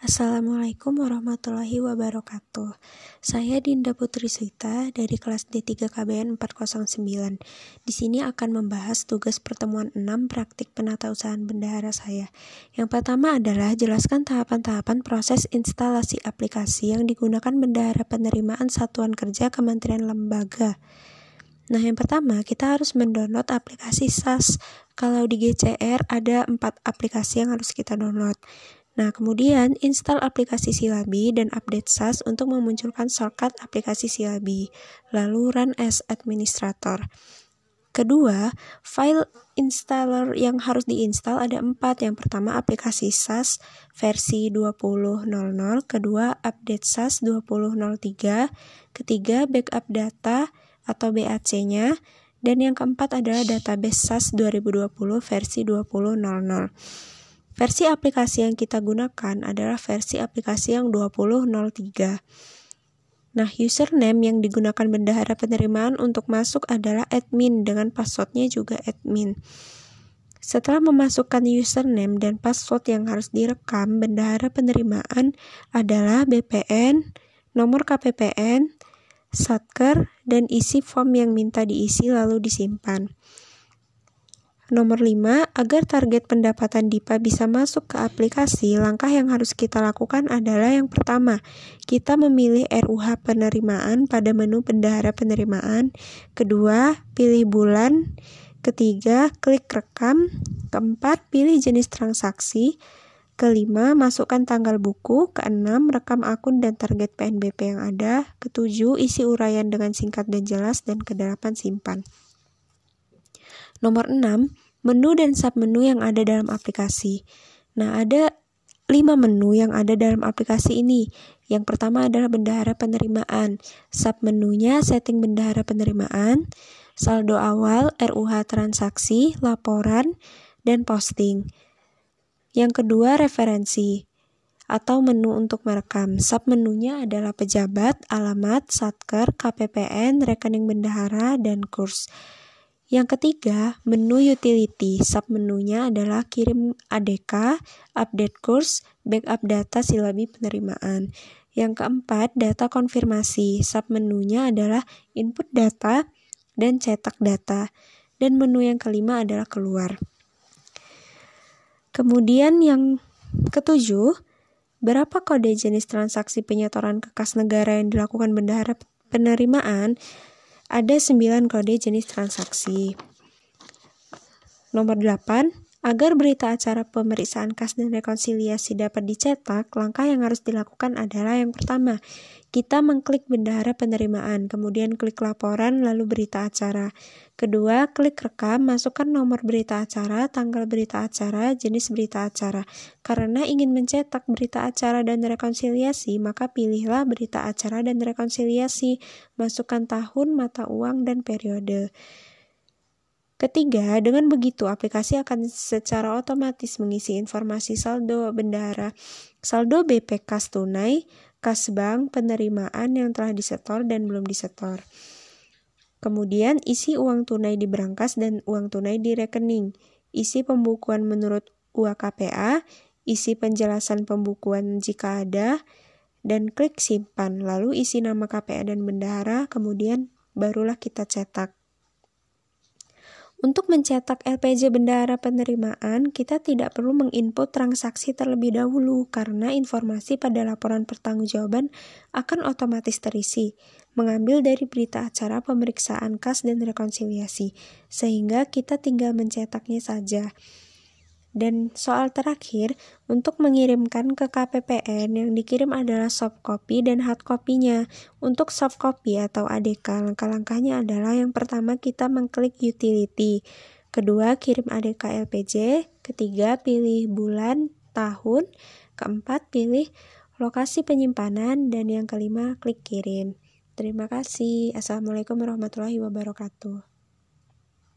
Assalamualaikum warahmatullahi wabarakatuh. Saya Dinda Putri Suita dari kelas D3 KBN 409. Di sini akan membahas tugas pertemuan 6 praktik penatausahaan bendahara saya. Yang pertama adalah jelaskan tahapan-tahapan proses instalasi aplikasi yang digunakan bendahara penerimaan satuan kerja Kementerian Lembaga. Nah, yang pertama kita harus mendownload aplikasi SAS. Kalau di GCR ada 4 aplikasi yang harus kita download. Nah, kemudian install aplikasi Silabi dan update SAS untuk memunculkan shortcut aplikasi Silabi, lalu run as administrator. Kedua, file installer yang harus diinstal ada empat. Yang pertama aplikasi SAS versi 20.00, kedua update SAS 20.03, ketiga backup data atau BAC-nya, dan yang keempat adalah database SAS 2020 versi 20.00. Versi aplikasi yang kita gunakan adalah versi aplikasi yang 2003. Nah, username yang digunakan bendahara penerimaan untuk masuk adalah admin dengan passwordnya juga admin. Setelah memasukkan username dan password yang harus direkam, bendahara penerimaan adalah BPN, nomor KPPN, satker, dan isi form yang minta diisi lalu disimpan. Nomor 5, agar target pendapatan DIPA bisa masuk ke aplikasi, langkah yang harus kita lakukan adalah yang pertama, kita memilih RUH penerimaan pada menu bendahara penerimaan. Kedua, pilih bulan. Ketiga, klik rekam. Keempat, pilih jenis transaksi. Kelima, masukkan tanggal buku. Keenam, rekam akun dan target PNBP yang ada. Ketujuh, isi uraian dengan singkat dan jelas. Dan kedelapan, simpan. Nomor 6, menu dan submenu yang ada dalam aplikasi. Nah, ada 5 menu yang ada dalam aplikasi ini. Yang pertama adalah bendahara penerimaan. Submenunya setting bendahara penerimaan, saldo awal, RUH transaksi, laporan, dan posting. Yang kedua referensi atau menu untuk merekam. Submenunya adalah pejabat, alamat, satker, KPPN, rekening bendahara, dan kurs. Yang ketiga, menu utility. Submenunya adalah kirim ADK, update kurs, backup data silabi penerimaan. Yang keempat, data konfirmasi. Submenunya adalah input data dan cetak data. Dan menu yang kelima adalah keluar. Kemudian yang ketujuh, berapa kode jenis transaksi penyetoran ke kas negara yang dilakukan bendahara penerimaan ada 9 kode jenis transaksi. Nomor 8, agar berita acara pemeriksaan kas dan rekonsiliasi dapat dicetak, langkah yang harus dilakukan adalah yang pertama, kita mengklik bendahara penerimaan, kemudian klik laporan, lalu berita acara. Kedua, klik rekam, masukkan nomor berita acara, tanggal berita acara, jenis berita acara. Karena ingin mencetak berita acara dan rekonsiliasi, maka pilihlah berita acara dan rekonsiliasi. Masukkan tahun, mata uang, dan periode. Ketiga, dengan begitu aplikasi akan secara otomatis mengisi informasi saldo bendahara, saldo BP kas tunai, kas bank, penerimaan yang telah disetor dan belum disetor. Kemudian isi uang tunai di berangkas dan uang tunai di rekening. Isi pembukuan menurut UAKPA, isi penjelasan pembukuan jika ada, dan klik simpan. Lalu isi nama KPA dan bendahara, kemudian barulah kita cetak. Untuk mencetak LPJ bendahara penerimaan, kita tidak perlu menginput transaksi terlebih dahulu karena informasi pada laporan pertanggungjawaban akan otomatis terisi, mengambil dari berita acara pemeriksaan kas dan rekonsiliasi, sehingga kita tinggal mencetaknya saja. Dan soal terakhir, untuk mengirimkan ke KPPN yang dikirim adalah soft copy dan hard copy-nya. Untuk soft copy atau ADK, langkah-langkahnya adalah yang pertama kita mengklik utility. Kedua, kirim ADK LPJ. Ketiga, pilih bulan, tahun. Keempat, pilih lokasi penyimpanan. Dan yang kelima, klik kirim. Terima kasih. Assalamualaikum warahmatullahi wabarakatuh.